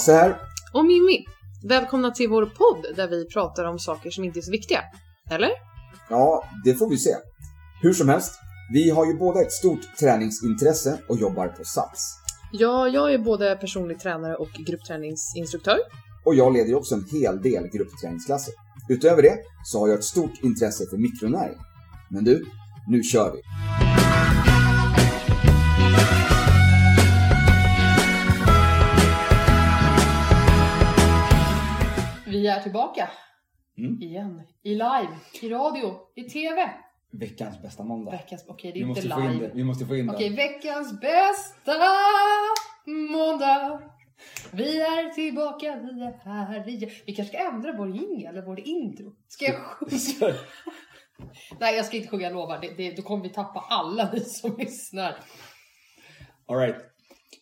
Hasse här. Och Mimmi. Välkomna till vår podd där vi pratar om saker som inte är så viktiga. Eller? Ja, det får vi se. Hur som helst, vi har ju båda ett stort träningsintresse och jobbar på Sats. Ja, jag är både personlig tränare och gruppträningsinstruktör. Och jag leder ju också en hel del gruppträningsklasser. Utöver det så har jag ett stort intresse för mikronäring. Men du, nu kör vi! Vi är tillbaka. Mm. Igen. I live, i radio, i TV. Veckans bästa måndag. Veckans... Okej, det är Vi inte måste, få in live. det. vi måste få in Okej, det. veckans bästa måndag. Vi är tillbaka, vi är här igen. Vi kanske ska ändra vår jingel eller vår intro. Ska jag sjunga? Nej, jag ska inte sjunga, jag lovar. Det, det, då kommer vi tappa alla ni som lyssnar. All right.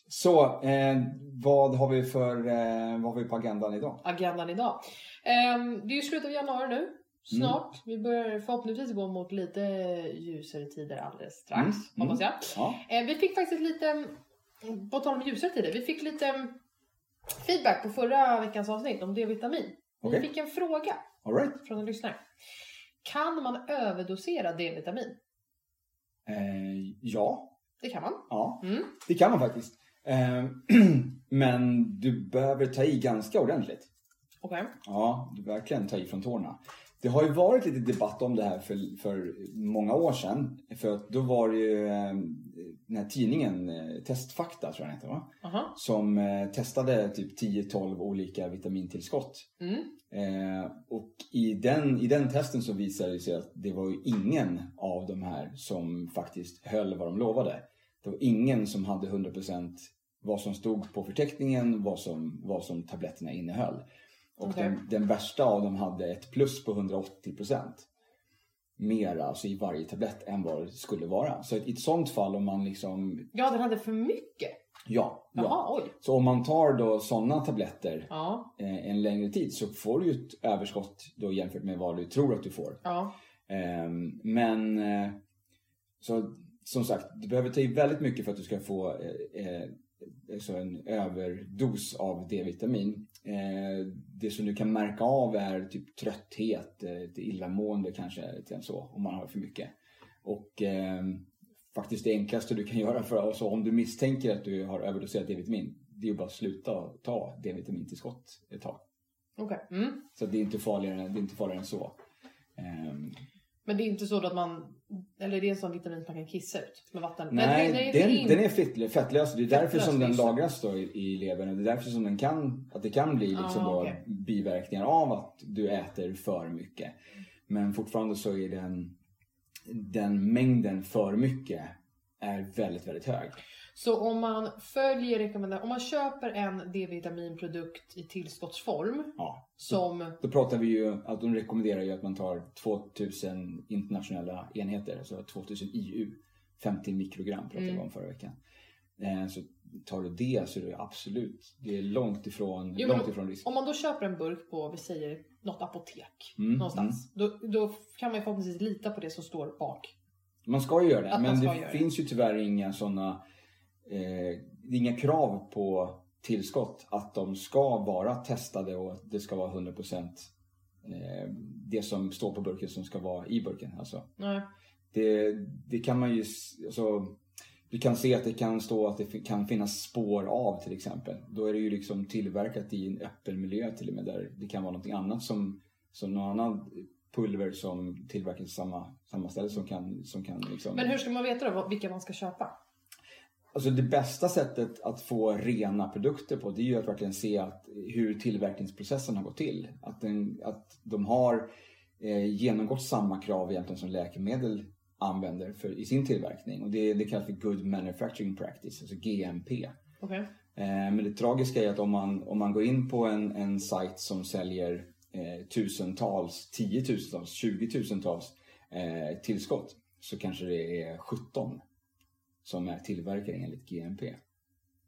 Så, eh, vad, har vi för, eh, vad har vi på agendan idag? Agendan idag. Ehm, det är ju slutet av januari nu. Snart. Mm. Vi börjar förhoppningsvis gå mot lite ljusare tider alldeles strax. Mm, mm. Hoppas jag. Ja. Eh, vi fick faktiskt lite, på tal om ljusare tider, vi fick lite feedback på förra veckans avsnitt om D-vitamin. Vi Okej. fick en fråga right. från en lyssnare. Kan man överdosera D-vitamin? Eh, ja. Det kan man. Ja. Mm. Det kan man faktiskt. Eh, men du behöver ta i ganska ordentligt. Okej. Ja, du verkligen ta i från tårna. Det har ju varit lite debatt om det här för, för många år sedan. För att då var det ju eh, den här tidningen eh, Testfakta, tror jag den heter va? Aha. Som eh, testade typ 10-12 olika vitamintillskott. Mm. Eh, och i den, i den testen så visade det sig att det var ju ingen av de här som faktiskt höll vad de lovade. Det var ingen som hade 100% vad som stod på förteckningen, vad som, vad som tabletterna innehöll. Och Okej. den, den värsta av dem hade ett plus på 180%. Mer alltså i varje tablett än vad det skulle vara. Så i ett sånt fall om man liksom, Ja, den hade för mycket. ja, ja. Jaha, oj. Så om man tar då sådana tabletter Ja, eh, en längre tid så får du ju ett överskott då jämfört med vad du tror att du får. ja. Ehm, men eh, så som sagt, du behöver ta i väldigt mycket för att du ska få eh, eh, så en överdos av D-vitamin. Eh, det som du kan märka av är typ trötthet, eh, illamående kanske, lite så, om man har för mycket. Och ehm, faktiskt det enklaste du kan göra för, alltså om du misstänker att du har överdoserat D-vitamin, det är ju bara att sluta ta D-vitamintillskott ett tag. Okej. Mm. Så det är inte farligare, det är inte farligare än så. Ehm, Men det är inte så att man, eller det är en sån vitamin som man kan kissa ut med vatten? nej, den, den är fettlös. Det är därför Fettlös, som den lagras då i, i levern. Och det är därför som den kan, att det kan bli liksom Ah, då okej. biverkningar av att du äter för mycket. Men fortfarande så är den, den mängden för mycket är väldigt, väldigt hög. Så om man följer rekommendationer, om man köper en D-vitaminprodukt i tillskottsform Ja. som, Då pratar vi ju, att de rekommenderar ju att man tar 2000 internationella enheter, alltså 2000 IU. 50 mikrogram pratade vi Mm. om förra veckan. Eh, Så tar du det så är det absolut, det är långt ifrån, Jo, långt ifrån risk. om man då köper en burk på, vi säger något apotek Mm, någonstans. Då, då kan man ju förhoppningsvis lita på det som står bak. Man ska ju göra det, Att men det göra det. finns ju tyvärr inga sådana, eh, det är inga krav på tillskott att de ska vara testade och att det ska vara 100% eh, det som står på burken som ska vara i burken. Alltså. Nej. det, det kan man ju, alltså, du kan se att det kan stå att det kan finnas spår av till exempel. Då är det ju liksom tillverkat i en öppen miljö till och med där det kan vara någonting annat som, som någon annan pulver som tillverkas i samma, samma ställe som kan, som kan liksom... Men hur ska man veta då vilka man ska köpa? Alltså det bästa sättet att få rena produkter på det är ju att verkligen se att, hur tillverkningsprocessen har gått till. Att, den, att de har eh, genomgått samma krav egentligen som läkemedel använder för, i sin tillverkning. Och det, det kallas för Good Manufacturing Practice, alltså GMP. Okej. Eh, men det tragiska är att om man, om man går in på en, en sajt som säljer eh, tusentals, tiotusentals, tjugotusentals eh, tillskott så kanske det är 17 som är tillverkade enligt GMP.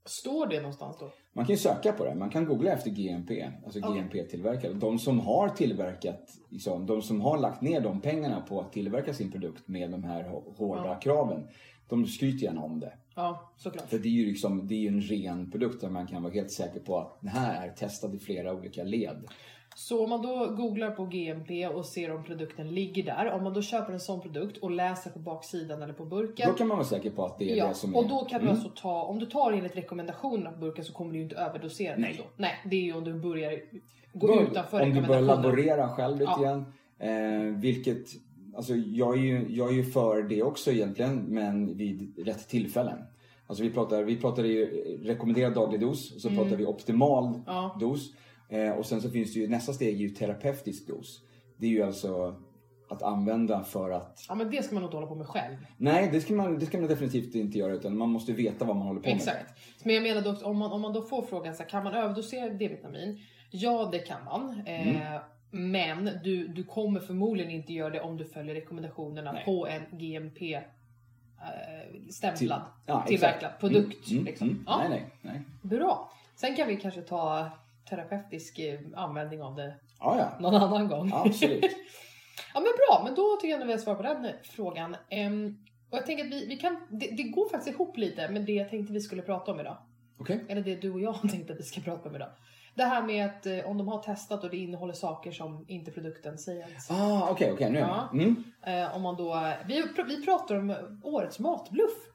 Står det någonstans då? Man kan ju söka på det. Man kan googla efter GMP, alltså Okej. GMP-tillverkare. De som har tillverkat, liksom, de som har lagt ner de pengarna på att tillverka sin produkt med de här hå- hårda Ja. kraven. de skryter gärna om det. Ja, såklart. För det är ju liksom, det är en ren produkt där man kan vara helt säker på att den här är testad i flera olika led. Så om man då googlar på GMP och ser om produkten ligger där. Om man då köper en sån produkt och läser på baksidan eller på burken. Då kan man vara säker på att det är Ja, det som är... och då kan du Mm. alltså ta, om du tar enligt rekommendationerna på burken så kommer du ju inte överdosera Nej. då. Nej, det är ju om du börjar gå Bör- utanför Om du börjar laborera själv lite Ja. grann. Eh, vilket, alltså jag är, ju, jag är ju för det också egentligen, men vid rätt tillfällen. Alltså vi pratar, vi pratar ju rekommenderad daglig dos, och så pratar vi optimal Mm. Ja. dos. Eh, och sen så finns det ju, nästa steg är ju terapeutisk dos. Det är ju alltså att använda för att Ja men det ska man nog inte hålla på med själv. Nej, det ska, man, det ska man definitivt inte göra utan man måste veta vad man håller på med. Exakt. Men jag menar dock, om man, om man då får frågan så här, kan man överdosera D-vitamin? Ja, det kan man. Eh, Mm. Men du, du kommer förmodligen inte göra det om du följer rekommendationerna Nej. på en GMP eh, stämplad, ja, tillverkad produkt. Mm, liksom. mm. Ja, Nej, nej, nej. Bra. Sen kan vi kanske ta terapeutisk eh, användning av det Ja, ja. någon annan gång. Absolut. Ja men bra, men då tycker jag att vi har svar på den eh, frågan. Ehm, och jag tänker att vi, vi kan, det, det går faktiskt ihop lite med det jag tänkte vi skulle prata om idag. Okej. Eller det du och jag har tänkt att vi ska prata om idag. Det här med att eh, om de har testat och det innehåller saker som inte produkten säger. Ah, okej, okej, nu är jag Ja. med. Mm. Eh, om man då, vi, vi pratar om årets matbluff.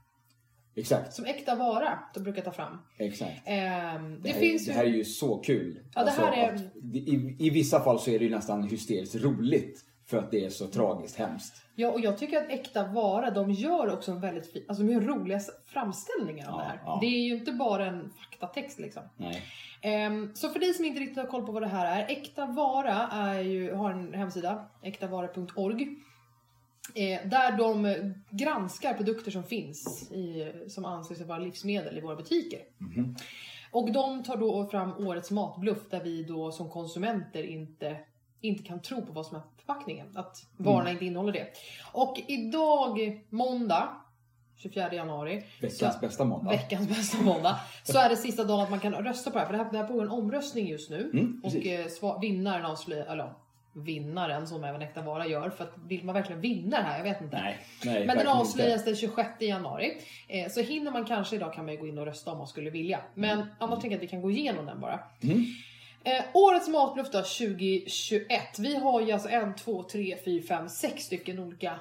Exakt, Som äkta vara, de brukar ta fram. exakt. Ehm, det, Det här, finns det ju... här är ju så kul. Ja, det här är- att det- i, I vissa fall så är det ju nästan hysteriskt roligt för att det är så tragiskt hemskt. Ja, och jag tycker att äkta vara, de gör också en väldigt fin, alltså de gör roliga framställningar av Ja, det här. ja. Det är ju inte bara en faktatext liksom. Ehm, så för dig som inte riktigt har koll på vad det här är. Äkta Vara är ju, har en hemsida, äktavara.org. Eh, där de eh, granskar produkter som finns i, som anses vara livsmedel i våra butiker. Mhm. Och de tar då fram årets matbluff där vi då som konsumenter inte, inte kan tro på vad som är förpackningen. Att varorna Mm. inte innehåller det. Och idag, måndag, 24 januari. Veckans så- bästa måndag. Veckans bästa måndag. Så är det sista dagen att man kan rösta på det här. För det här, det här pågår en omröstning just nu. Mm, och eh, sva- vinnaren avslöjar, eller vinnaren som även Äkta Vara gör. För att vill man verkligen vinna det här? Jag vet inte. Nej, nej Men den avslöjas den 26 januari. Eh, så hinner man kanske idag kan man ju gå in och rösta om man skulle vilja. Men annars tänker jag att vi kan gå igenom den bara. Mm. Eh, årets matbluff då 2021. Vi har ju alltså en, två, tre, fyra, fem, sex stycken olika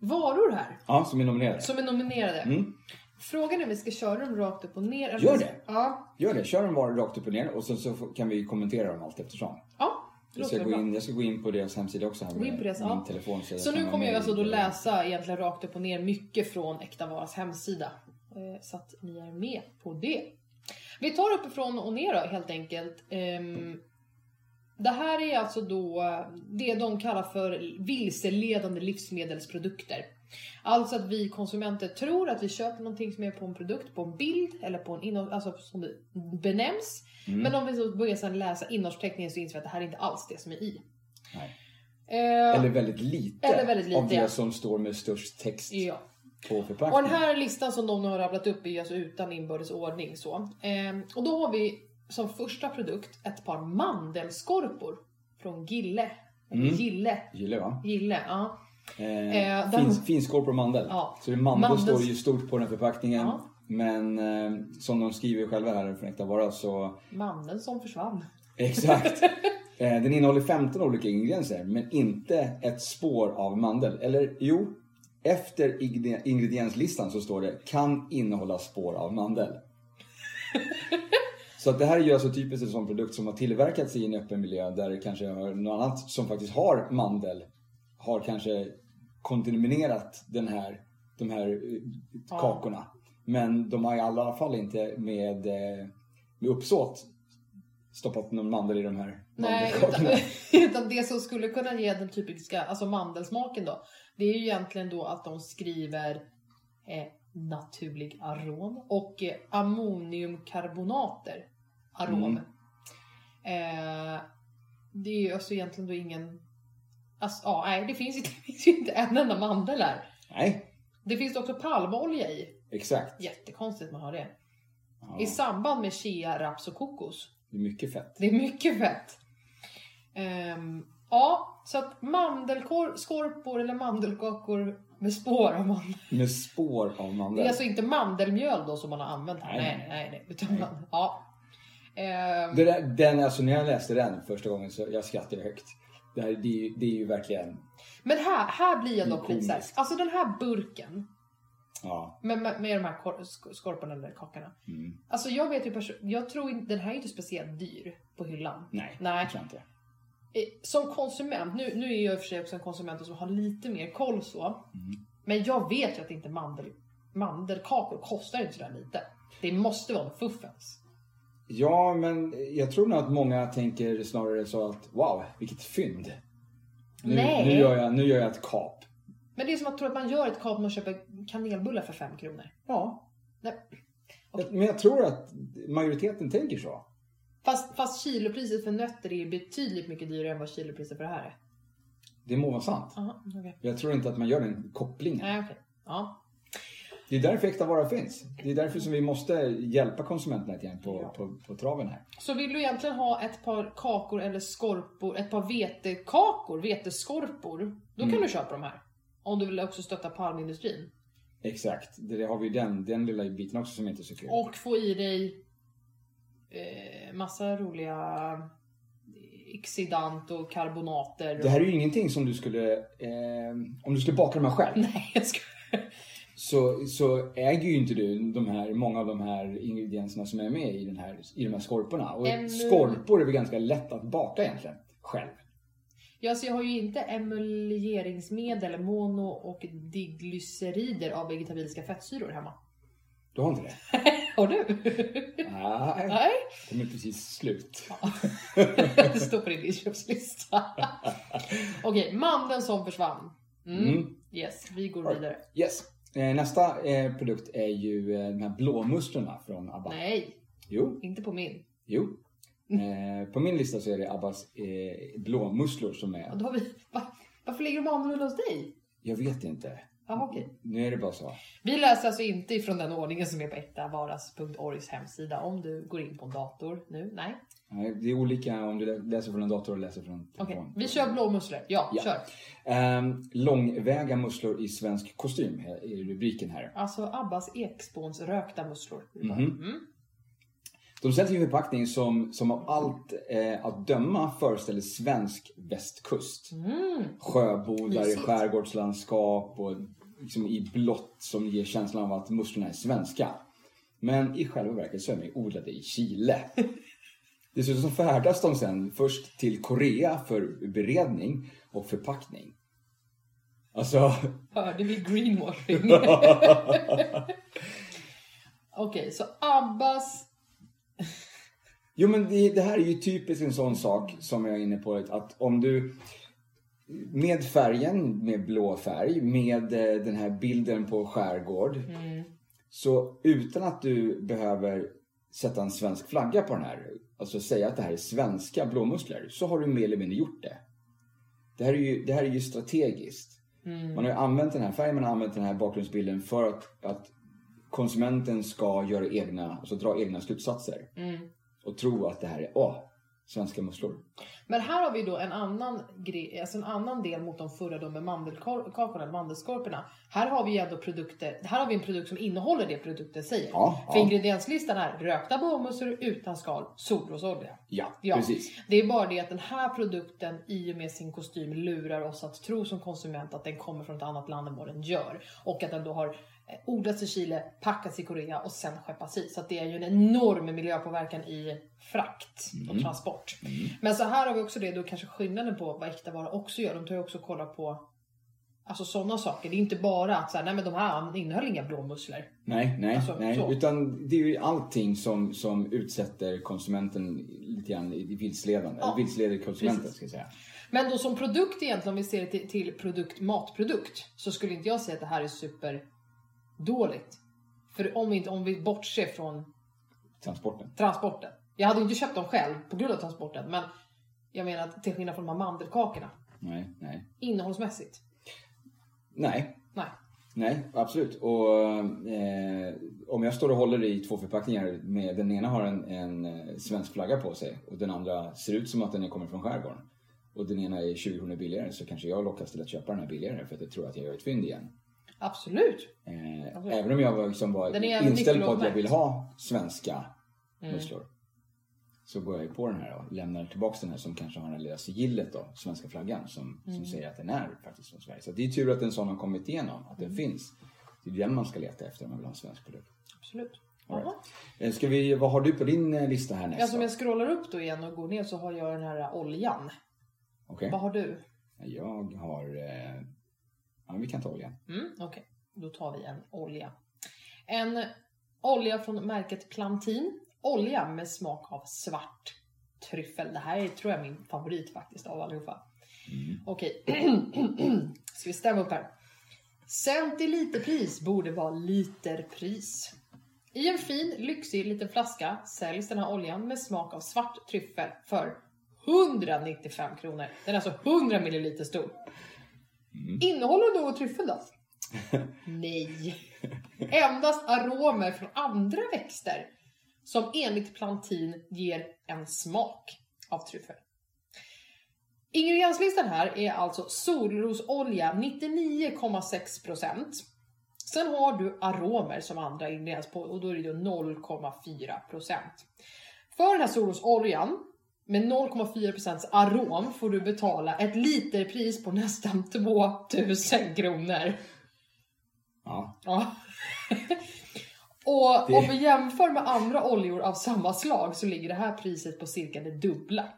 varor här. Ja, som är nominerade. Som är nominerade. Mm. Frågan är om vi ska köra dem rakt upp och ner. Gör det. Ja. Gör det, kör dem var rakt upp och ner och sen så kan vi kommentera dem allt eftersom. Ja, Jag ska, gå bra. in, jag ska gå in på deras hemsida också. Här in på deras, min ja. telefon. Så, Så nu kommer jag alltså då läsa egentligen rakt upp och ner mycket från Äkta Varas hemsida. Eh, Så att ni är med på det. Vi tar uppifrån och ner då helt enkelt. Ehm, Det här är alltså då det de kallar för vilseledande livsmedelsprodukter. Alltså att vi konsumenter tror att vi köper någonting som är på en produkt, på en bild eller på en innehåll, alltså som det benämns. Mm. Men om vi så börjar sedan läsa innehållsförteckningen så inser vi att det här är inte alls det som är i. Eh, Eller väldigt lite, Eller väldigt lite, av det ja. som står med störst text ja. på Och den här listan som de har rabblat upp är alltså utan inbördes ordning så. Ehm, och då har vi som första produkt ett par mandelskorpor från Gille. Mm. Gille. Gillar va? Gille, ja. Eh, finns, finskorpor och mandel. Ja. Så det mandel Mandels- står ju stort på den förpackningen. Ja. Men eh, som de skriver själva här från Äkta Vara så Mandeln som försvann. Exakt. Eh, Den innehåller 15 olika ingredienser men inte ett spår av mandel. Eller jo, efter ingre- ingredienslistan så står det kan innehålla spår av mandel. Så att det här är ju alltså typiskt en sån produkt som har tillverkats i en öppen miljö där det kanske har något annat som faktiskt har mandel har kanske kontaminerat den här, de här eh, Ja. kakorna. Men de har i alla fall inte med, eh, med uppsåt stoppat någon mandel i de här Nej, mandelkakorna. utan, utan det som skulle kunna ge den typiska, alltså mandelsmaken då. Det är ju egentligen då att de skriver eh, naturlig arom och eh, ammoniumkarbonater arom. Mm. Eh, det är ju alltså egentligen då ingen... Alltså, ja, nej, det finns, ju- det finns ju inte en enda mandel här. Nej, Det finns också palmolja i. exakt. Jättekonstigt man har det. Ja, I samband med chia, raps och kokos. det är mycket fett. Det är mycket fett. Ehm, ja, så att mandelskorpor eller mandelkakor Med spår av mandel. med spår av Det är mandel. alltså inte mandelmjöl då som man har använt här? Nej, Nej, nej, nej. Utan man, ja. Det där, den, alltså när jag läste den första gången så jag skrattade högt. Det, här, det, är ju- det är ju verkligen, Men här, här blir jag dock lite såhär. Alltså den här burken ja. med, med, med de här kor- sk- skorporna eller kakorna. Mm. Alltså jag vet ju jag tror inte, den här är inte speciellt dyr på hyllan. Nej, Nej. jag inte. Som konsument, nu, nu är jag i och för sig också en konsument som har lite mer koll så. Mm. Men jag vet ju att inte mandel, mandelkakor kostar inte sådär lite. Det måste vara en fuffens. Ja, men jag tror nog att många tänker snarare så att wow, vilket fynd. Nu, Nej. nu, gör, jag, nu gör jag ett kap. Men det är som att tro att man gör ett kap när man köper kanelbullar för 5 kronor. Ja. Nej. Men jag tror att majoriteten tänker så. Fast, fast kilopriset för nötter är betydligt mycket dyrare än vad kilopriset för det här är. Det må vara sant. Aha, okej. Jag tror inte att man gör den kopplingen. Nej, okej. Ja. Det är därför äkta vara finns. Det är därför som vi måste hjälpa konsumenterna grann på, Ja. på, på traven här. Så vill du egentligen ha ett par kakor eller skorpor, ett par vetekakor, veteskorpor, då Mm. kan du köpa de här. Om du vill också stötta palmindustrin. Exakt. Det, har vi ju den, den lilla biten också som inte är så kul. Och få i dig eh, massa roliga exidant och karbonater. Det här är ju ingenting som du skulle... Eh, om du skulle baka de här själv. Nej, jag ska... så, så äger ju inte du de här, många av de här ingredienserna som är med i, den här, i de här skorporna. Och Em- skorpor är väl ganska lätt att baka egentligen. Själv. Ja, alltså jag har ju inte emulgeringsmedel, mono och diglycerider av vegetabiliska fettsyror hemma. Du har inte det? Har du? Nej, Nej. de är precis slut. det står på din inköpslista. Okej, mandeln som försvann. Mm. Mm. Yes, vi går vidare. Yes. Eh, nästa eh, produkt är ju eh, de här blåmusslorna från ABBA. Nej, Jo, inte på min. jo. På min lista så är det Abbas blåmusslor som är... Då har vi... Va? Varför ligger de annorlunda hos dig? Jag vet inte. Ja, okej. Nu är det bara så. Vi läser alltså inte ifrån den ordningen som är på ektavaras.orgs hemsida. Om du går in på en dator nu. Nej. Nej, Det är olika om du läser från en dator och läser från en telefon. vi kör blåmusslor. Ja, Ja. kör. Ehm, långväga musslor i svensk kostym är rubriken här. Alltså Abbas ekspåns rökta musslor. Mhm. Mm. De säljs i en förpackning som, som av allt eh, att döma föreställer svensk västkust. Mm. Sjöbodar i skärgårdslandskap och liksom i blått som ger känslan av att musslorna är svenska. Men i själva verket så är de odlade i Chile. Dessutom så färdas de sen först till Korea för beredning och förpackning. Alltså, Hörde vi greenwashing? Okej, så Abbas... Jo men det, det här är ju typiskt en sån sak som jag är inne på. Att om du med färgen, med blå färg, med eh, den här bilden på skärgård. Så utan att du behöver sätta en svensk flagga på den här, alltså säga att det här är svenska blåmusslor, så har du mer eller mindre gjort det. Det här är ju, det här är ju strategiskt. Man har ju använt den här färgen, man har använt den här bakgrundsbilden för att, att konsumenten ska göra egna, alltså dra egna slutsatser. Och tro att det här är, åh, svenska musslor. Men här har vi då en annan, alltså en annan del mot de förra då med mandelkakorna, mandelskorporna. Här har vi ändå produkter, här har vi en produkt som innehåller det produkten säger. Ja, För ja. ingredienslistan är rökta blåmusslor utan skal, solrosolja. Ja, Ja, precis. det är bara det att den här produkten i och med sin kostym lurar oss att tro som konsument att den kommer från ett annat land än vad den gör. Och att den då har eh, odlats i Chile, packats i Korea och sen skeppas hit. Så det är ju en enorm miljöpåverkan i frakt och transport. Men så här har vi också det då kanske skillnaden på vad äkta vara också gör. De tar ju också och kollar på Alltså sådana saker. Det är inte bara att så här, nej men de här innehöll inga blåmusslor. Nej, nej, Alltså, nej. så. Utan det är ju allting som, som utsätter konsumenten lite grann i vilsledande. Ja, Eller vilseleder konsumenten, precis. ska jag säga. Men då som produkt egentligen, om vi ser det till, till produkt, matprodukt, så skulle inte jag säga att det här är super dåligt. För om vi, inte, om vi bortser från Transporten. transporten. Jag hade inte köpt dem själv på grund av transporten, men jag menar till skillnad från de här mandelkakorna, Nej, nej. innehållsmässigt, Nej, nej. nej, absolut. Och eh, om jag står och håller i två förpackningar med den ena har en, en eh, svensk flagga på sig och den andra ser ut som att den kommer från skärgården. Och den ena är 20 kronor billigare så kanske jag lockas till att köpa den här billigare för att jag tror att jag gör ett fynd igen. Absolut. Eh, Absolut. även om jag var, liksom var inställd på att jag vill ha svenska Mm. Så går jag ju på den här och lämnar tillbaka den här som kanske har den lilla sigillet då, svenska flaggan, som, Mm. som säger att den är faktiskt från Sverige. Så det är tur att en sån har kommit igenom, att den Mm. finns. Det är den man ska leta efter om man vill ha en svensk produkt. Absolut. Right. Eh, Ska vi, vad har du på din eh, lista här nästa? om jag scrollar upp då igen och går ner så har jag den här oljan. Okej. Vad har du? Jag har... Eh... Ja, vi kan ta oljan. Mm, Okej, då tar vi en olja. En olja från märket Plantin. Olja med smak av svart tryffel. Det här är, tror jag, min favorit faktiskt av allihopa. Mm. Okej, ska vi stämma upp här. Centiliterpris borde vara literpris. I en fin, lyxig liten flaska säljs den här oljan med smak av svart tryffel för 195 kronor. Den är alltså 100 milliliter stor. Mm. Innehåller något tryffel då? Nej. Endast aromer från andra växter som enligt Plantin ger en smak av tryffel. Ingredienslistan här är alltså solrosolja 99,6%. Sen har du aromer som andra ingrediens på och då är det ju 0,4%. För den här solrosoljan med 0,4% arom får du betala ett literpris på nästan 2000 kronor. Ja. Ja. Och Det- om vi jämför med andra oljor av samma slag så ligger det här priset på cirka det dubbla.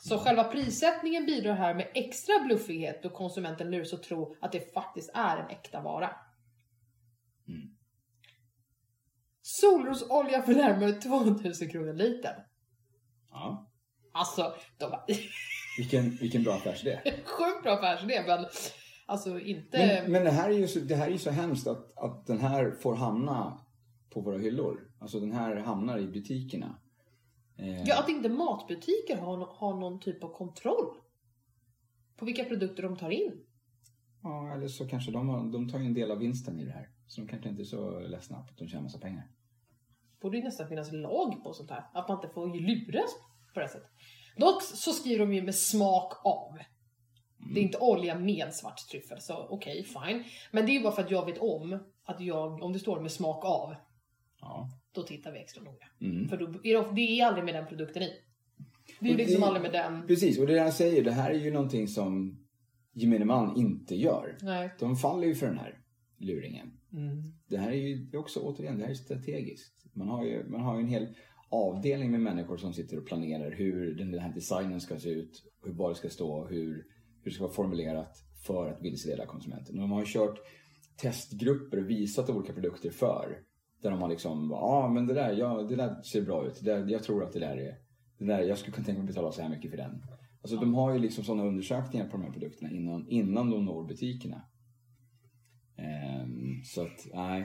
Så själva prissättningen bidrar här med extra bluffighet då konsumenten luras att tro att det faktiskt är en äkta vara. Mm. Solrosolja för närmare 2000 kronor litern. ja. Alltså, de Vilken, vilken bra affärsidé. sjukt bra affärsidé men alltså inte... Men, men det här är ju så, det här är så hemskt att, att den här får hamna på våra hyllor. Alltså den här hamnar i butikerna. Eh, Ja, att inte matbutiker har, har någon typ av kontroll på vilka produkter de tar in. ja, eller så kanske de, de tar ju en del av vinsten i det här. Så de kanske inte är så ledsna på att de tjänar massa pengar. borde ju nästan finnas lag på sånt här. Att man inte får luras på det sättet. Dock så skriver de ju med smak av. Det är inte olja med svart tryffel, så okej, fine. Men det är ju bara för att jag vet om att jag, om det står med smak av, Ja. då tittar vi extra noga. Mm. För då är det, det är aldrig med den produkten i. Det är Och liksom det- aldrig med den. Precis, och det jag säger, det här är ju någonting som gemene man inte gör. Nej. De faller ju för den här luringen. Mm. Det här är ju också, återigen, det här är strategiskt. Man har ju, man har ju en hel avdelning med människor som sitter och planerar hur den här designen ska se ut, hur vad det ska stå, hur, hur det ska vara formulerat för att vilseleda konsumenten. De har kört testgrupper och visat olika produkter för. Där de har liksom, ja ah, men det där, ja, det där ser bra ut. Det där, jag tror att det där är, det där, jag skulle kunna tänka mig att betala så här mycket för den. Alltså de har ju liksom sådana undersökningar på de här produkterna innan, innan de når butikerna. Ehm, så att, nej.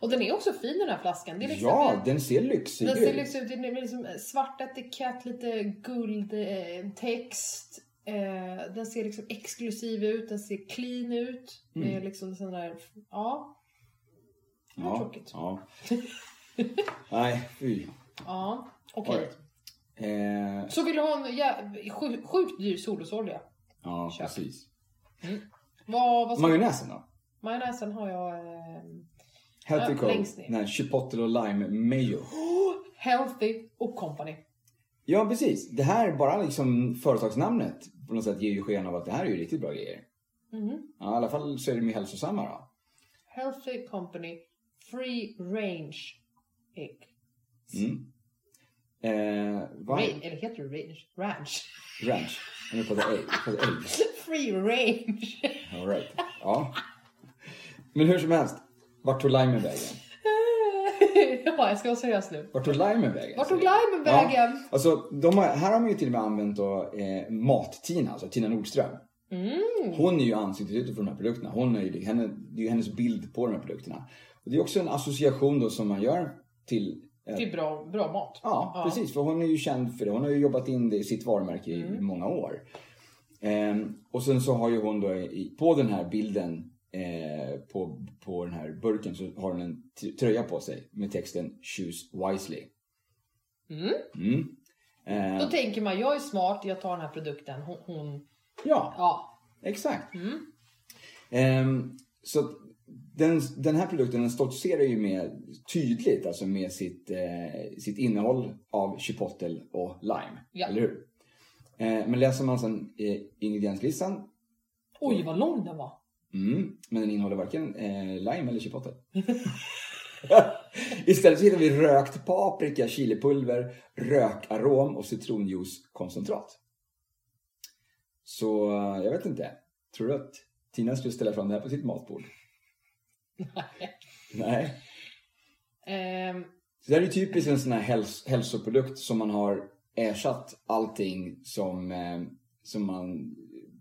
Och den är också fin den här flaskan. Det är liksom Ja, en- den ser lyxig Den ut. ser liksom ut, det är liksom svart etikett, lite guld eh. Eh, den ser liksom exklusiv ut, den ser clean ut. Det är Mm. liksom sån där, ja. Det var ja, tråkigt. Ja. Nej, fy. Ja, okej. Right. Eh, Så vill du ha en ja, sjukt, sjukt dyr solrosolja? ja, Köp. precis. Vad, vad ska Majonnäsen då? Majonnäsen har jag eh, Healthy Co. här Chipotle och Lime Mayo. Healthy och Company. Ja, precis. Det här, bara liksom företagsnamnet på något sätt ger ju sken av att det här är ju riktigt bra grejer. Mhm. Ja, I alla fall så är de ju hälsosamma då. Healthy Company Free Range Egg. Mm. Eh? Range, eller heter det range? Ranch. Ranch. Vi pratar ägg. ägg. Free range. All right. Ja. Men hur som helst. Vart tog limen vägen? ja, jag ska vara seriös nu. Vart tog limen vägen? Vart tog limen vägen? Ja, alltså, de har, här har man ju till och med använt då, eh, Mat-Tina, alltså Tina Nordström. Mm. Hon är ju ansiktet utåt för de här produkterna. Hon är ju, henne, det är ju hennes bild på de här produkterna. Och det är också en association då som man gör till... eh, är bra, bra mat. Ja, Ja. precis. För hon är ju känd för det. Hon har ju jobbat in det i sitt varumärke i Mm. många år. Ehm, och sen så har ju hon då i, på den här bilden eh, på, på den här burken så har hon en tröja på sig med texten Choose Wisely. Mm. Mm. Ehm, Då tänker man, jag är smart, jag tar den här produkten. Hon, hon ja, ja. exakt. Mm. Ehm, så den, den här produkten den stoltserar ju med tydligt alltså med sitt, eh, sitt innehåll av chipotle och lime. Ja. Eller hur? Eh, men läser man sen eh, ingredienslistan, Oj, vad lång den var. mm, men den innehåller varken eh, lime eller chipotle. Istället så hittar vi rökt paprika, chilipulver, rökarom och citronjuicekoncentrat. Så jag vet inte. Tror du att Tina skulle ställa fram det här på sitt matbord? Nej. Så det här är ju typiskt en sån här häls- hälsoprodukt som man har ersatt allting som, eh, som man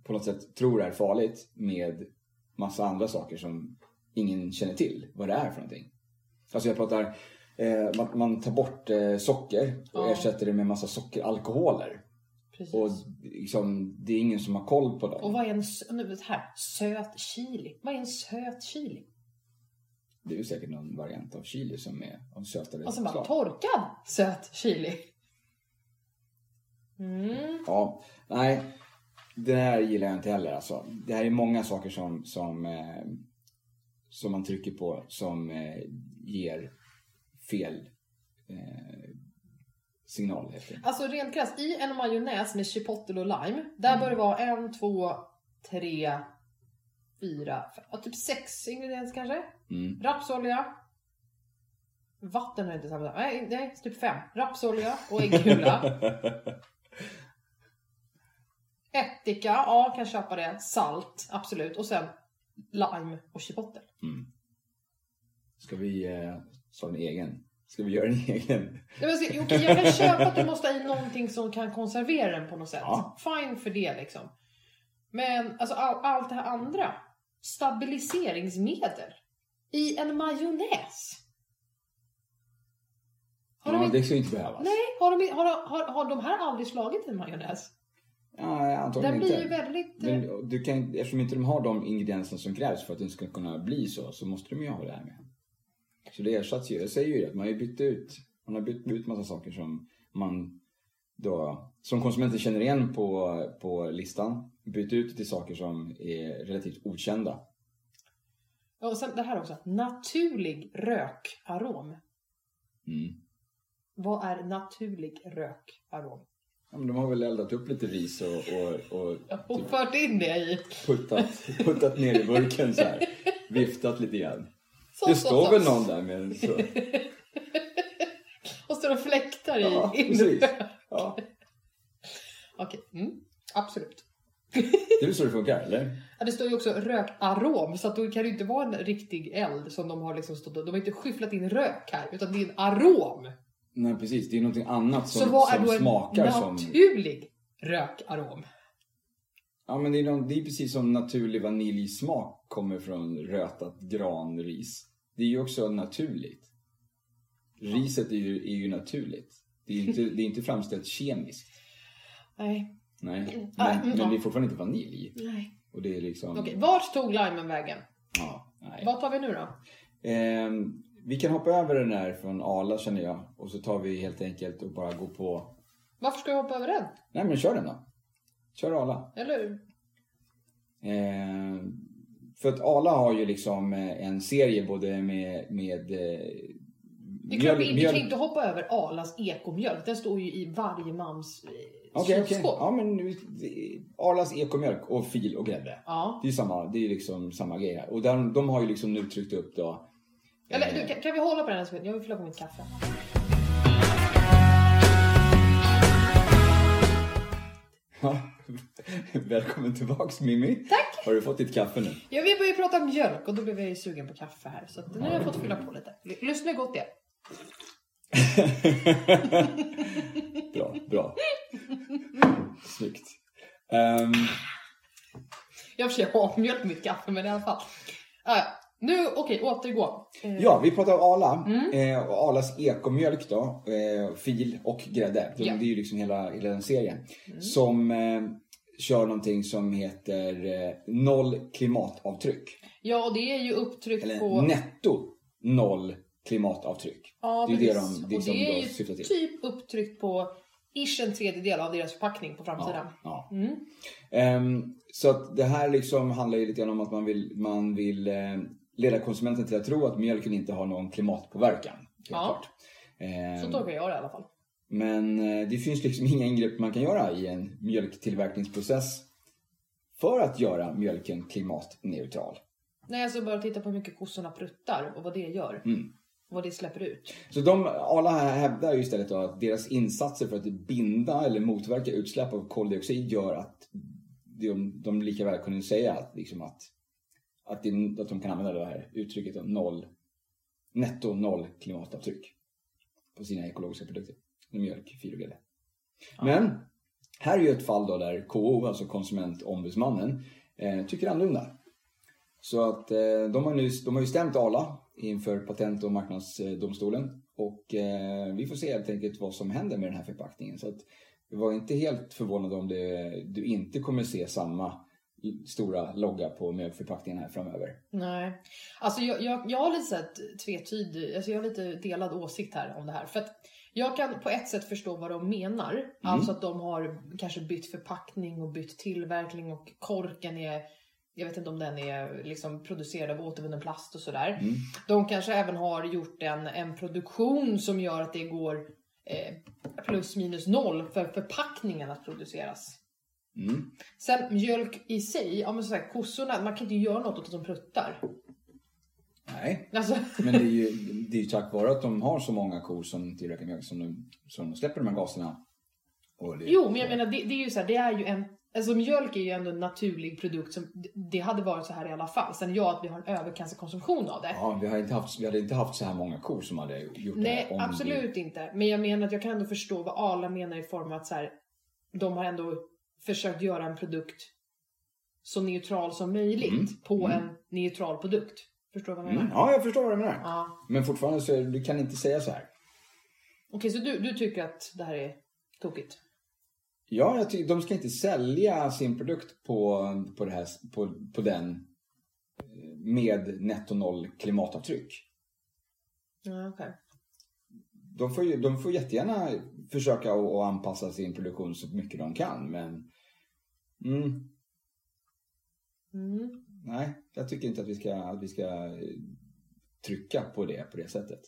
på något sätt tror är farligt med massa andra saker som ingen känner till vad det är för någonting. Alltså jag pratar, eh, man, man tar bort eh, socker och Ja. ersätter det med massa sockeralkoholer. precis. Och Och, liksom, det är ingen som har koll på dem. vad är en nu, här, söt chili? Vad är en söt chili? Det är ju säkert någon variant av chili som är av sötare Och bara slag. torkad söt chili. Mm. Ja, nej. Det här gillar jag inte heller alltså. Det här är många saker som, som, eh, som man trycker på som eh, ger fel eh, signal. Helt enkelt. Alltså rent krasst, i en majonnäs med chipotle och lime, där bör det vara en, två, tre, fyra, fem, typ sex ingredienser kanske. Mm. Rapsolja. Vatten har inte samma Nej, nej, typ fem. Rapsolja och äggula. Ättika, ja kan köpa det. Salt, absolut. Och sen lime och chipotle. Ska vi eh, ta en egen? Ska vi göra en egen? Nej, men så- Okej, jag kan köpa att du måste ha i någonting som kan konservera den på något sätt. Ja. Fine för det liksom. Men alltså all, allt det här andra. Stabiliseringsmedel. I en majonnäs. Har, Ja, de, inte- det ska ju inte behövas. nej, har, de, har, har, har de här aldrig slagit en majonnäs? Ja, antagligen Den blir inte. ju väldigt... eh, Men du kan, eftersom inte de har de ingredienserna som krävs för att den ska kunna bli så, så måste de ju ha det här med. Så det ersätts ju. Jag säger ju det, man har ju bytt ut, man har bytt ut massa saker som man då, som konsumenter känner igen på, på listan. Bytt ut till saker som är relativt okända. Ja, och sen det här också. Naturlig rökarom. Mm. Vad är naturlig rökarom? Ja, men de har väl eldat upp lite ris och, och, och Och fört in det i... puttat, puttat ner i burken så här. Viftat lite grann. Så, Det så, står så. väl någon där med en så. Och står och fläktar i Ja, precis. Ja. Okej, mm. absolut. Det är väl så det funkar, eller? Ja, det står ju också rökarom, så att då kan det ju inte vara en riktig eld som de har liksom stått. De har inte skyfflat in rök här, utan det är en arom. Nej, precis. Det är någonting annat som, så vad är som då en smakar som... naturlig rökarom? Ja, men det är, någon, det är precis som naturlig vaniljsmak kommer från rötat granris. Det är ju också naturligt. Riset är ju, är ju naturligt. Det är ju inte, det är inte framställt kemiskt. Nej. Nej. Men, mm, men ja. det är fortfarande inte vanilj. Nej. Och det är liksom... Okej, vart tog limen vägen? Ja, nej. Vad tar vi nu då? Ehm, vi kan hoppa över den här från Arla känner jag. Och så tar vi helt enkelt och bara går på... Varför ska jag hoppa över den? Nej men kör den då. Kör Arla. Eller hur? Eh, för att Arla har ju liksom eh, en serie både med, med eh, Det är klart, vi, vi kan inte hoppa över Arlas ekomjölk. Den står ju i varje mans eh, okej. kylskåp. Ja, men nu- Arlas ekomjölk och fil och grädde. Ja. Det är ju samma, det är liksom samma grej här. Och där, de har ju liksom nu tryckt upp då. Eller eh, du, kan, kan vi hålla på den en sekund? Jag vill fylla på mitt kaffe. Välkommen tillbaks Mimmi. Tack! Har du fått ditt kaffe nu? Ja, vi började prata om mjölk och då blev jag ju sugen på kaffe här. Så att nu har jag fått fylla på lite. Lyssna gott det. bra, bra. Snyggt. Ehm, Jag har i och för sig har mjölk i mitt kaffe, men i alla fall. Ah, ja. Nu, okej, återgå. Eh, Ja, vi pratar om Arla. Mm. Eh, och Arlas ekomjölk då. Eh, fil och grädde. De, Ja. Det är ju liksom hela, hela den serien. Mm. Som eh, kör någonting som heter eh, noll klimatavtryck. Ja, och det är ju upptryck Eller på... netto noll klimatavtryck. Ja, det är det de- det och det är ju syftar till. typ upptryckt på ish en tredjedel av deras förpackning på framsidan. Ja, ja. Mm. Ehm, så att det här liksom handlar ju lite grann om att man vill, man vill eh, leda konsumenten till att tro att mjölken inte har någon klimatpåverkan. Ja. Eh, Så tolkar jag det i alla fall. Men eh, det finns liksom inga ingrepp man kan göra i en mjölktillverkningsprocess för att göra mjölken klimatneutral. Nej, alltså bara titta på hur mycket kossorna pruttar och vad det gör. Mm. Vad det släpper ut. Så de, alla här hävdar ju istället att deras insatser för att binda eller motverka utsläpp av koldioxid gör att de, de lika väl kunde säga att, liksom att, att, det, att de kan använda det här uttrycket om noll, netto noll klimatavtryck på sina ekologiska produkter. Mjölk, fil och grädde. Men här är ju ett fall då där KO, alltså konsumentombudsmannen, eh, tycker annorlunda. Så att eh, de, har nu, de har ju stämt Arla inför Patent och marknadsdomstolen. Och eh, vi får se helt enkelt vad som händer med den här förpackningen. Så att var inte helt förvånad om det, du inte kommer se samma stora logga på mjölkförpackningen här framöver. Nej. Alltså jag, jag, jag har lite så tvetydig, alltså jag har lite delad åsikt här om det här. För att jag kan på ett sätt förstå vad de menar. Alltså att de har kanske bytt förpackning och bytt tillverkning och korken är jag vet inte om den är liksom producerad av återvunnen plast och sådär. Mm. De kanske även har gjort en, en produktion som gör att det går eh, plus minus noll för förpackningen att produceras. Mm. Sen mjölk i sig, ja men så här, kossorna, man kan inte göra något åt att de pruttar. Nej, Alltså, men det är, ju, det är ju tack vare att de har så många kor som tillverkar mjölk som de, som de släpper de här gaserna. Det, jo men jag menar det, det är ju så här, det är ju en Alltså mjölk är ju ändå en naturlig produkt som det hade varit så här i alla fall. Sen ja, att vi har en överkonsumtion av det. Ja, vi, har inte haft, vi hade inte haft så här många kor som hade gjort det Nej, här. om absolut inte. Men jag menar att jag kan ändå förstå vad Arla menar i form av att så här, de har ändå försökt göra en produkt så neutral som möjligt Mm, på mm. en neutral produkt. Förstår du vad jag Det, menar? mm, ja, jag förstår vad du menar. Ja. Men fortfarande så är, du kan inte säga så här. Okej, så du, du tycker att det här är tokigt? Ja, jag tycker de ska inte sälja sin produkt på, på, det här, på, på den eh, med netto noll klimatavtryck. Ja, okej. De får, de får jättegärna försöka att, att anpassa sin produktion så mycket de kan, men mm, Mm. nej, jag tycker inte att vi ska, att vi ska eh, trycka på det på det sättet.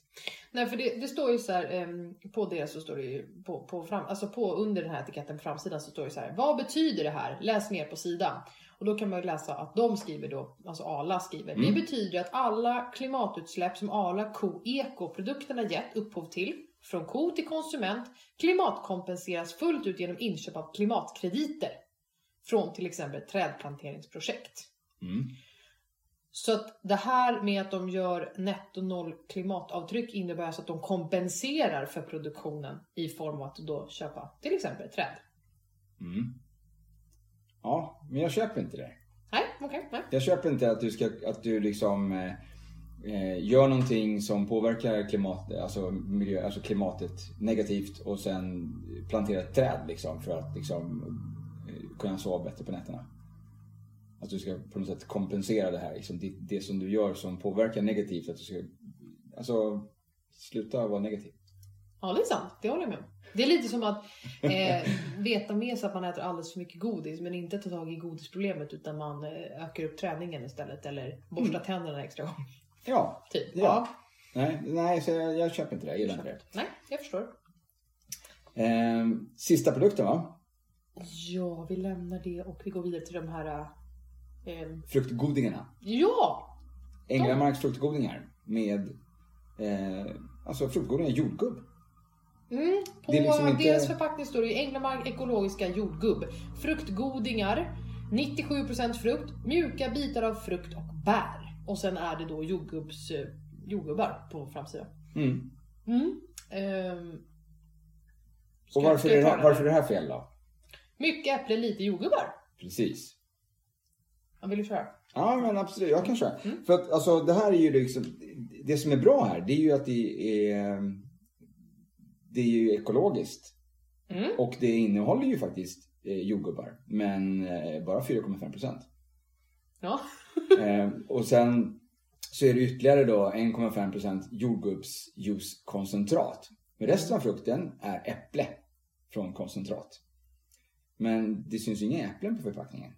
Nej, för det, det står ju så här, em, på det så står det ju på, på fram, alltså på under den här etiketten på framsidan så står det så här. Vad betyder det här? Läs mer på sidan. Och då kan man ju läsa att de skriver då, alltså Arla skriver. Mm. Det betyder att alla klimatutsläpp som Arla ko ekoprodukterna gett upphov till, från ko till konsument, klimatkompenseras fullt ut genom inköp av klimatkrediter. Från till exempel trädplanteringsprojekt. Mm. Så att det här med att de gör netto noll klimatavtryck innebär alltså att de kompenserar för produktionen i form av att då köpa till exempel träd. Mm. Ja, men jag köper inte det. Nej, okej, nej. Jag köper inte att du, ska, att du liksom eh, eh, gör någonting som påverkar klimat, alltså miljö, alltså klimatet negativt och sen planterar ett träd liksom för att liksom, eh, kunna sova bättre på nätterna. Att du ska på något sätt kompensera det här, liksom, det, det som du gör som påverkar negativt. Att du ska, alltså, sluta vara negativ. Ja, det är sant. Det håller jag med om. Det är lite som att eh, veta med sig att man äter alldeles för mycket godis men inte ta tag i godisproblemet utan man eh, ökar upp träningen istället eller borstar tänderna en extra gång. Ja, Typ. Ja. nej, nej så jag, jag köper inte det. Jag gillar inte det. Nej, jag förstår. Eh, sista produkten va? Ja, vi lämnar det och vi går vidare till de här... Eh, Fruktgodingarna. ja! Änglamarks fruktgodingar med eh, alltså fruktgodingar jordgubb. Mm, på liksom inte- deras förpackning står det ju Änglamark ekologiska jordgubb. Fruktgodingar, 97% frukt, mjuka bitar av frukt och bär. Och sen är det då jordgubbs, eh, jordgubbar på framsidan. Mm. Mm. Ska- Och varför är, det varför är det här fel då? Mycket äpple, lite jordgubbar. Precis. Ja, vill du köra? Ja men absolut, jag kan köra. Mm. För att alltså det här är ju liksom, det som är bra här det är ju att det är, det är ju ekologiskt. Mm. Och det innehåller ju faktiskt eh, jordgubbar. Men eh, bara 4,5%. Ja. Eh, och sen så är det ytterligare då 1,5% jordgubbsjuicekoncentrat. Men resten av frukten är äpple från koncentrat. Men det syns inga äpplen på förpackningen.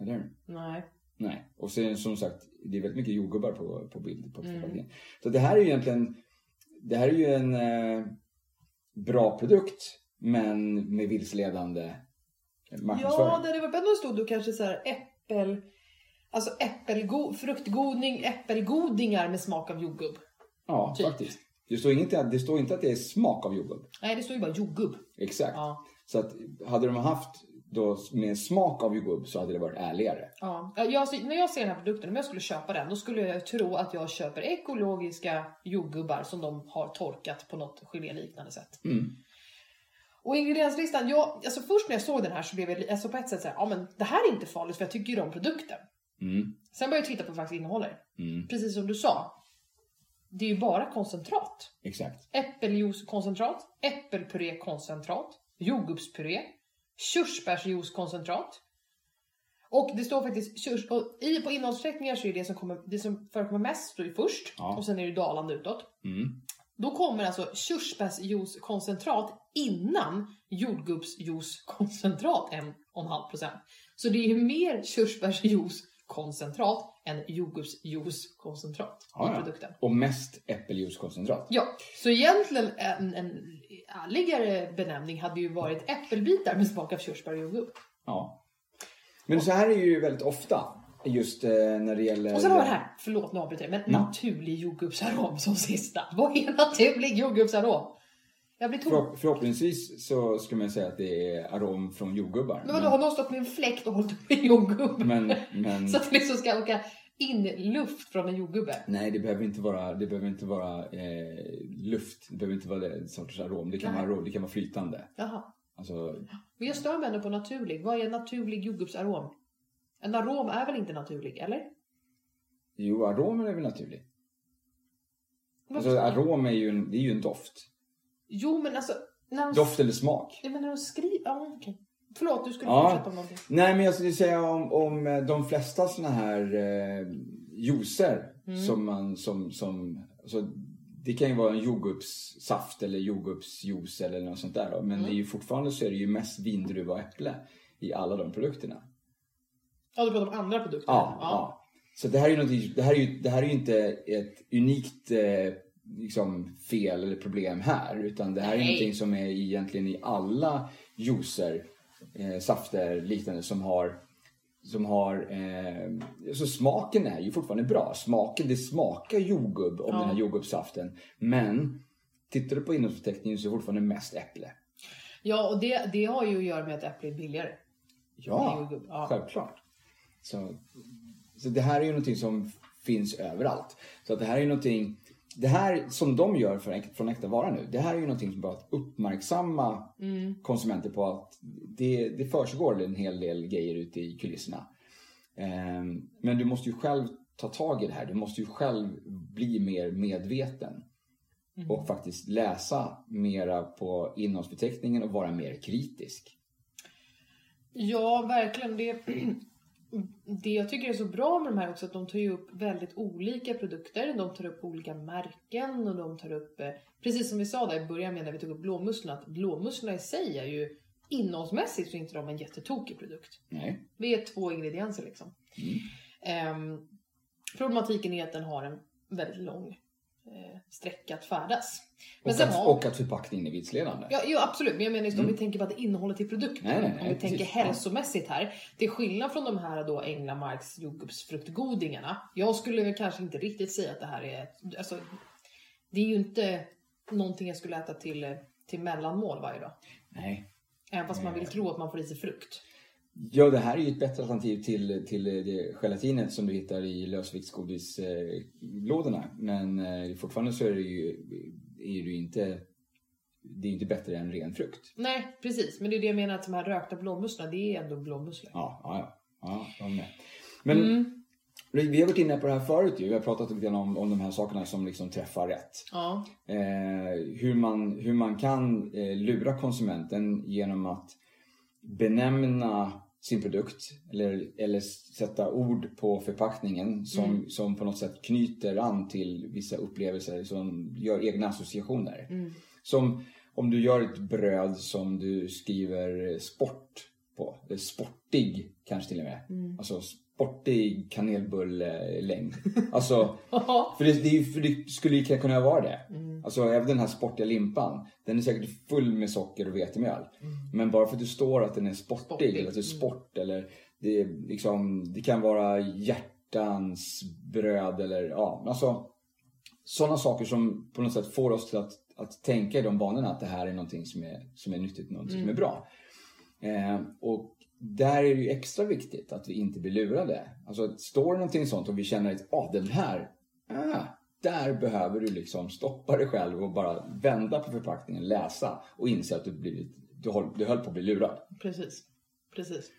Eller hur? Nej. Nej. Och sen som sagt, det är väldigt mycket jordgubbar på, på bild på Mm. Så det här är ju egentligen, det här är ju en eh, bra produkt men med vilseledande marknadsföring. Ja, det hade varit bättre om det stod då kanske så här äppel... Alltså äppelgo, fruktgoding, äppelgodingar med smak av jordgubb. Ja, typ. faktiskt. Det står, inget, det står inte att det är smak av jordgubb. Nej, det står ju bara jordgubb. Exakt. Ja. Så att hade de haft då med smak av jordgubb så hade det varit ärligare. Ja. Jag, när jag ser den här produkten, om jag skulle köpa den, då skulle jag tro att jag köper ekologiska jordgubbar som de har torkat på något geléliknande sätt. Mm. Och ingredienslistan, jag, alltså först när jag såg den här så blev jag alltså på ett sätt såhär, ja men det här är inte farligt för jag tycker ju om produkten. Mm. Sen började jag titta på vad det faktiskt innehåller. Mm. Precis som du sa. Det är ju bara koncentrat. Exakt. Äppeljuicekoncentrat, äppelpurékoncentrat, jordgubbspuré, körsbärsjuicekoncentrat. Och det står faktiskt körs, och i, på innehållsförteckningar så är det som, kommer, det som förekommer mest står ju först Ja. och sen är det dalande utåt. Mm. Då kommer alltså körsbärsjuicekoncentrat innan jordgubbsjuicekoncentrat 1,5%. Så det är ju mer körsbärsjuicekoncentrat än jordgubbsjuicekoncentrat Ja, i ja. produkten. Och mest äppeljuicekoncentrat. Ja, så egentligen en, en ärligare benämning hade ju varit äppelbitar med smak av körsbär och jordgubb. Ja. Men så här är ju väldigt ofta just eh, när det gäller... Och sen har vi det här, förlåt nu avbryter jag, men Mm. naturlig jordgubbsarom som sista. Vad är naturlig jordgubbsarom? Jag blir tom. Förhopp- förhoppningsvis så skulle man säga att det är arom från jordgubbar. Men vadå, har någon stått med en fläkt och hållit upp en jordgubb? men, men Så att det liksom ska åka in luft från en jordgubbe? nej, det behöver inte vara, det behöver inte vara eh, luft. Det behöver inte vara det sorters arom. Det kan, Nej. vara, det kan vara flytande. Jaha. Alltså, Men jag stör mig ändå på naturlig. Vad är naturlig jordgubbsarom? En arom är väl inte naturlig, eller? jo, aromen är väl naturlig. Alltså, arom är ju en, det är ju en doft. Jo, men alltså... När Doft eller smak. Jag menar, de skriver... Ja, okej. Förlåt, du skulle Ja. fortsätta om någonting. Nej, men jag skulle säga om, om eh, de flesta såna här eh, juicer Mm. som man som, som alltså, det kan ju vara en jordgubbssaft eller jordgubbsjuice eller något sånt där. Då. Men Mm. det är ju fortfarande så är det ju mest vindruva och äpple i alla de produkterna. Ja, du pratar om andra produkter? Ja, ja. Så det här är ju det här är ju, det här är inte ett unikt eh, liksom fel eller problem här. Utan det här är Nej. någonting som är egentligen i alla juicer, eh, safter, liknande som har som har, eh, så smaken är ju fortfarande bra. Smaken, det smakar jordgubb om Ja. den här jordgubbssaften. Men tittar du på innehållsförteckningen så är det fortfarande mest äpple. Ja, och det, det har ju att göra med att äpple är billigare. Ja. Ja. självklart. Så, så det här är ju någonting som finns överallt. Så att det här är ju någonting, det här som de gör för, från Äkta Vara nu, det här är ju någonting som bara att uppmärksamma Mm. konsumenter på att det, det försiggår en hel del grejer ute i kulisserna. Ehm, men du måste ju själv ta tag i det här. Du måste ju själv bli mer medveten. Mm. Och faktiskt läsa mera på innehållsförteckningen och vara mer kritisk. Ja, verkligen. Det, det jag tycker är så bra med de här också att de tar ju upp väldigt olika produkter. De tar upp olika märken och de tar upp, eh, precis som vi sa där i början med när vi tog upp blåmusslorna, att blåmusslorna i sig är ju innehållsmässigt så är inte de en jättetokig produkt. Nej. Det är två ingredienser liksom. Mm. Ehm, problematiken är att den har en väldigt lång sträcka att färdas. Men Och att, har- och att förpackningen är vilseledande. Ja, jo, absolut, men jag menar just om Mm. vi tänker på att innehållet i produkten. Nej, nej, om nej, vi tänker precis. hälsomässigt här. Till skillnad från de här då Änglamarks jordgubbsfruktgodingarna. Jag skulle kanske inte riktigt säga att det här är, alltså, det är ju inte någonting jag skulle äta till, eh, till mellanmål varje dag. Nej. Även fast man vill tro att man får i sig frukt. Ja, det här är ju ett bättre alternativ till, till det gelatinet som du hittar i lösviktsgodislådorna. Men eh, fortfarande så är det ju, är det inte, det är inte bättre än ren frukt. Nej, precis. Men det är det jag menar att de här rökta blåmusslorna, det är ändå blåmusslor. Ja, ja, ja. ja håller med. Men Mm. vi har varit inne på det här förut ju. Vi har pratat lite grann om, om de här sakerna som liksom träffar rätt. Ja. eh, hur, man, hur man kan eh, lura konsumenten genom att benämna sin produkt eller, eller sätta ord på förpackningen som, Mm. som på något sätt knyter an till vissa upplevelser som gör egna associationer. Mm. Som om du gör ett bröd som du skriver sport på, sportig kanske till och med. Mm. Alltså sportig kanelbulllängd. Alltså, för det, det, för det skulle ju kunna vara det. Mm. Alltså även den här sportiga limpan, den är säkert full med socker och vetemjöl. Men bara för att det står att den är sportig, Mm. Sportig, eller att det är mm. sport eller det, är liksom, det kan vara hjärtans bröd eller ja, alltså sådana saker som på något sätt får oss till att, att tänka i de banorna att det här är någonting som är, som är nyttigt, någonting Mm. som är bra. Eh, och där är det ju extra viktigt att vi inte blir lurade. Alltså står det någonting sånt och vi känner att ah, den här, ah, där behöver du liksom stoppa dig själv och bara vända på förpackningen, läsa och inse att du, blivit, du, håll, du höll på att bli lurad. Precis. Precis.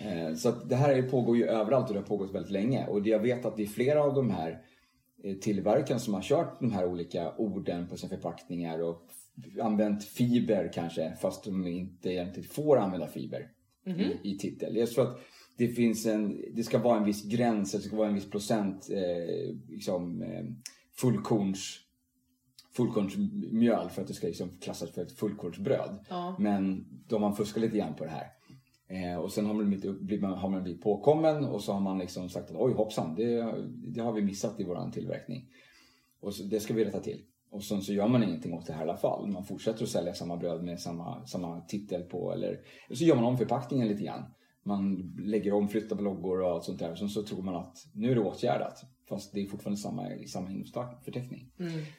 Eh, Så det här är- pågår ju överallt och det har pågått väldigt länge. Och jag vet att det är flera av de här eh, tillverkarna som har kört de här olika orden på sina förpackningar och använt fiber kanske fast de inte egentligen får använda fiber i, i titel. Just för att det finns en, det ska vara en viss gräns, det ska vara en viss procent eh, liksom, eh, fullkorns fullkornsmjöl för att det ska liksom klassas för ett fullkornsbröd. Ja. Men de har fuskat lite grann på det här. Eh, och sen har man, blivit, blivit, har man blivit påkommen och så har man liksom sagt att oj hoppsan, det, det har vi missat i våran tillverkning. Och så, det ska vi rätta till. Och sen så gör man ingenting åt det här i alla fall. Man fortsätter att sälja samma bröd med samma, samma titel på eller, eller så gör man om förpackningen lite grann. Man lägger om, flyttar på loggor och allt sånt där. Sen så tror man att nu är det åtgärdat. Fast det är fortfarande samma, samma innehållsförteckning.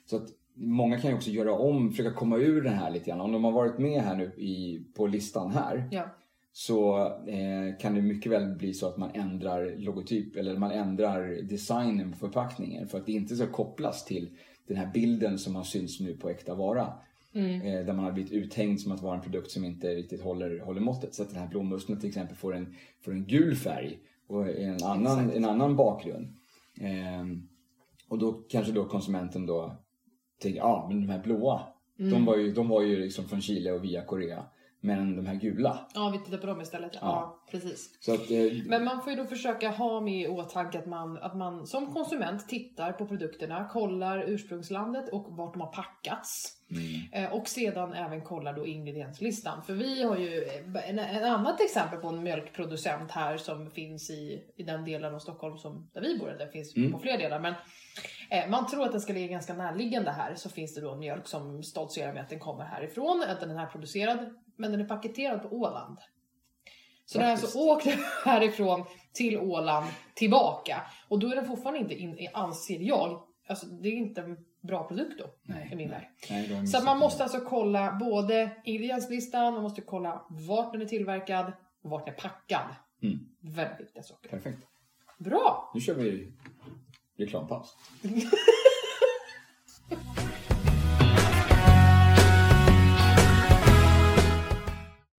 Så att många kan ju också göra om, försöka komma ur den här lite grann. Om de har varit med här nu i, på listan här Ja. så eh, kan det mycket väl bli så att man ändrar logotyp eller man ändrar designen på förpackningen för att det inte ska kopplas till den här bilden som har synts nu på äkta vara. Eh, där man har blivit uthängd som att vara en produkt som inte riktigt håller, håller måttet. Så att den här blåmusseln till exempel får en, får en gul färg och en annan, en annan bakgrund. Eh, och då kanske då konsumenten då tänker, ja ah, men de här blåa, de var ju, de var ju liksom från Chile och via Korea. Men de här gula, ja, vi tittar på dem istället. Ja, Ja. precis. att, eh, Men man får ju då försöka ha med i åtanke att man, att man som konsument tittar på produkterna, kollar ursprungslandet och vart de har packats. Eh, Och sedan även kollar då ingredienslistan. För vi har ju eh, en, en annat exempel på en mjölkproducent här som finns i, i den delen av Stockholm som, där vi bor. Det finns på fler delar. Men eh, man tror att den ska ligga ganska närliggande här. Så finns det då mjölk som stoltserar med att den kommer härifrån. Att den är producerad. Men den är paketerad på Åland. Så den har alltså åkt härifrån till Åland tillbaka. Och då är den fortfarande inte, in, anser jag, alltså det är inte en bra produkt då. Nej, i min nej. Nej, Så man måste alltså kolla både ingredienslistan, man måste kolla vart den är tillverkad och vart den är packad. Mm. Väldigt viktiga saker. Perfekt. Bra! Nu kör vi reklampaus.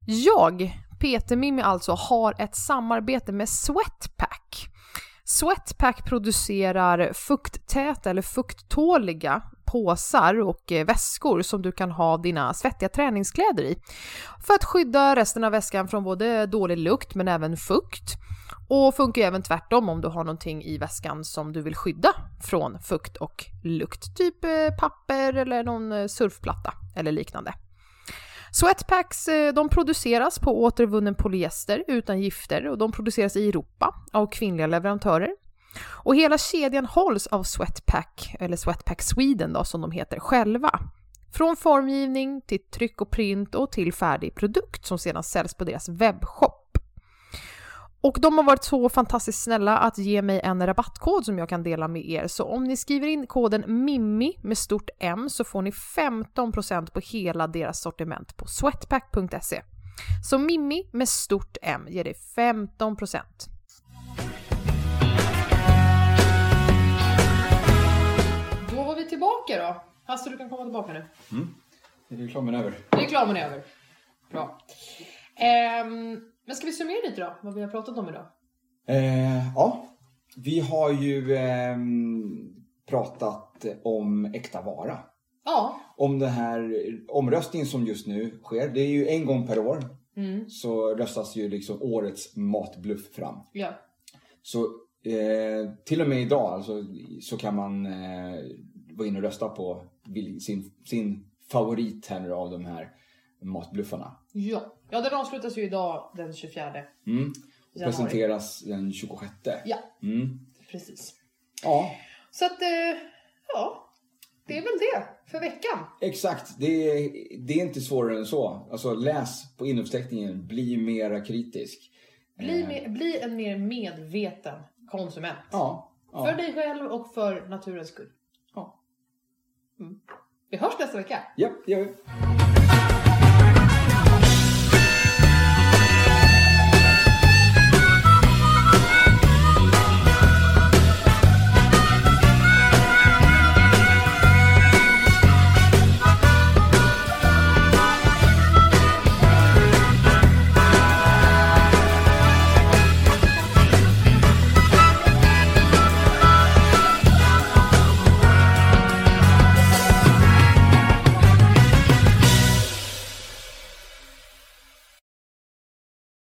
Jag, Peter Mimmi alltså, har ett samarbete med Sweatpack. Sweatpack producerar fukttäta eller fukttåliga påsar och eh, väskor som du kan ha dina svettiga träningskläder i. För att skydda resten av väskan från både dålig lukt men även fukt. Och funkar ju även tvärtom om du har någonting i väskan som du vill skydda från fukt och lukt. Typ eh, papper eller någon eh, surfplatta eller liknande. Sweatpacks eh, de produceras på återvunnen polyester utan gifter och de produceras i Europa av kvinnliga leverantörer. Och hela kedjan hålls av Sweatpack, eller Sweatpack Sweden då som de heter själva. Från formgivning till tryck och print och till färdig produkt som sedan säljs på deras webbshop. Och de har varit så fantastiskt snälla att ge mig en rabattkod som jag kan dela med er. Så om ni skriver in koden MIMMI med stort M så får ni 15% på hela deras sortiment på sweatpack.se. Så Mimmi med stort M ger dig 15%. Då var vi tillbaka då. Hasse, du kan komma tillbaka nu. Är reklamen över? Reklamen är över. Bra. Ehm, men ska vi summera lite då, vad vi har pratat om idag? Eh, ja, vi har ju ehm, pratat om äkta vara. Ja. Om den här omröstningen som just nu sker. Det är ju en gång per år. Mm. Så röstas ju liksom årets matbluff fram. Ja. Så eh, till och med idag alltså, så kan man eh, vara inne och rösta på sin, sin favorit här nu av de här matbluffarna. Ja. Ja, den avslutas ju idag den 24. Mm. Presenteras den 26. Ja, Mm. precis. Ja, Så att, eh, ja. Det är väl det för veckan. exakt. Det är, det är inte svårare än så. Alltså läs på innehållsförteckningen. Bli mera kritisk. Bli, Eh, mer, bli en mer medveten konsument. Ja. ja. För dig själv och för naturens skull. Ja. Mm. Vi hörs nästa vecka. Ja, det gör vi.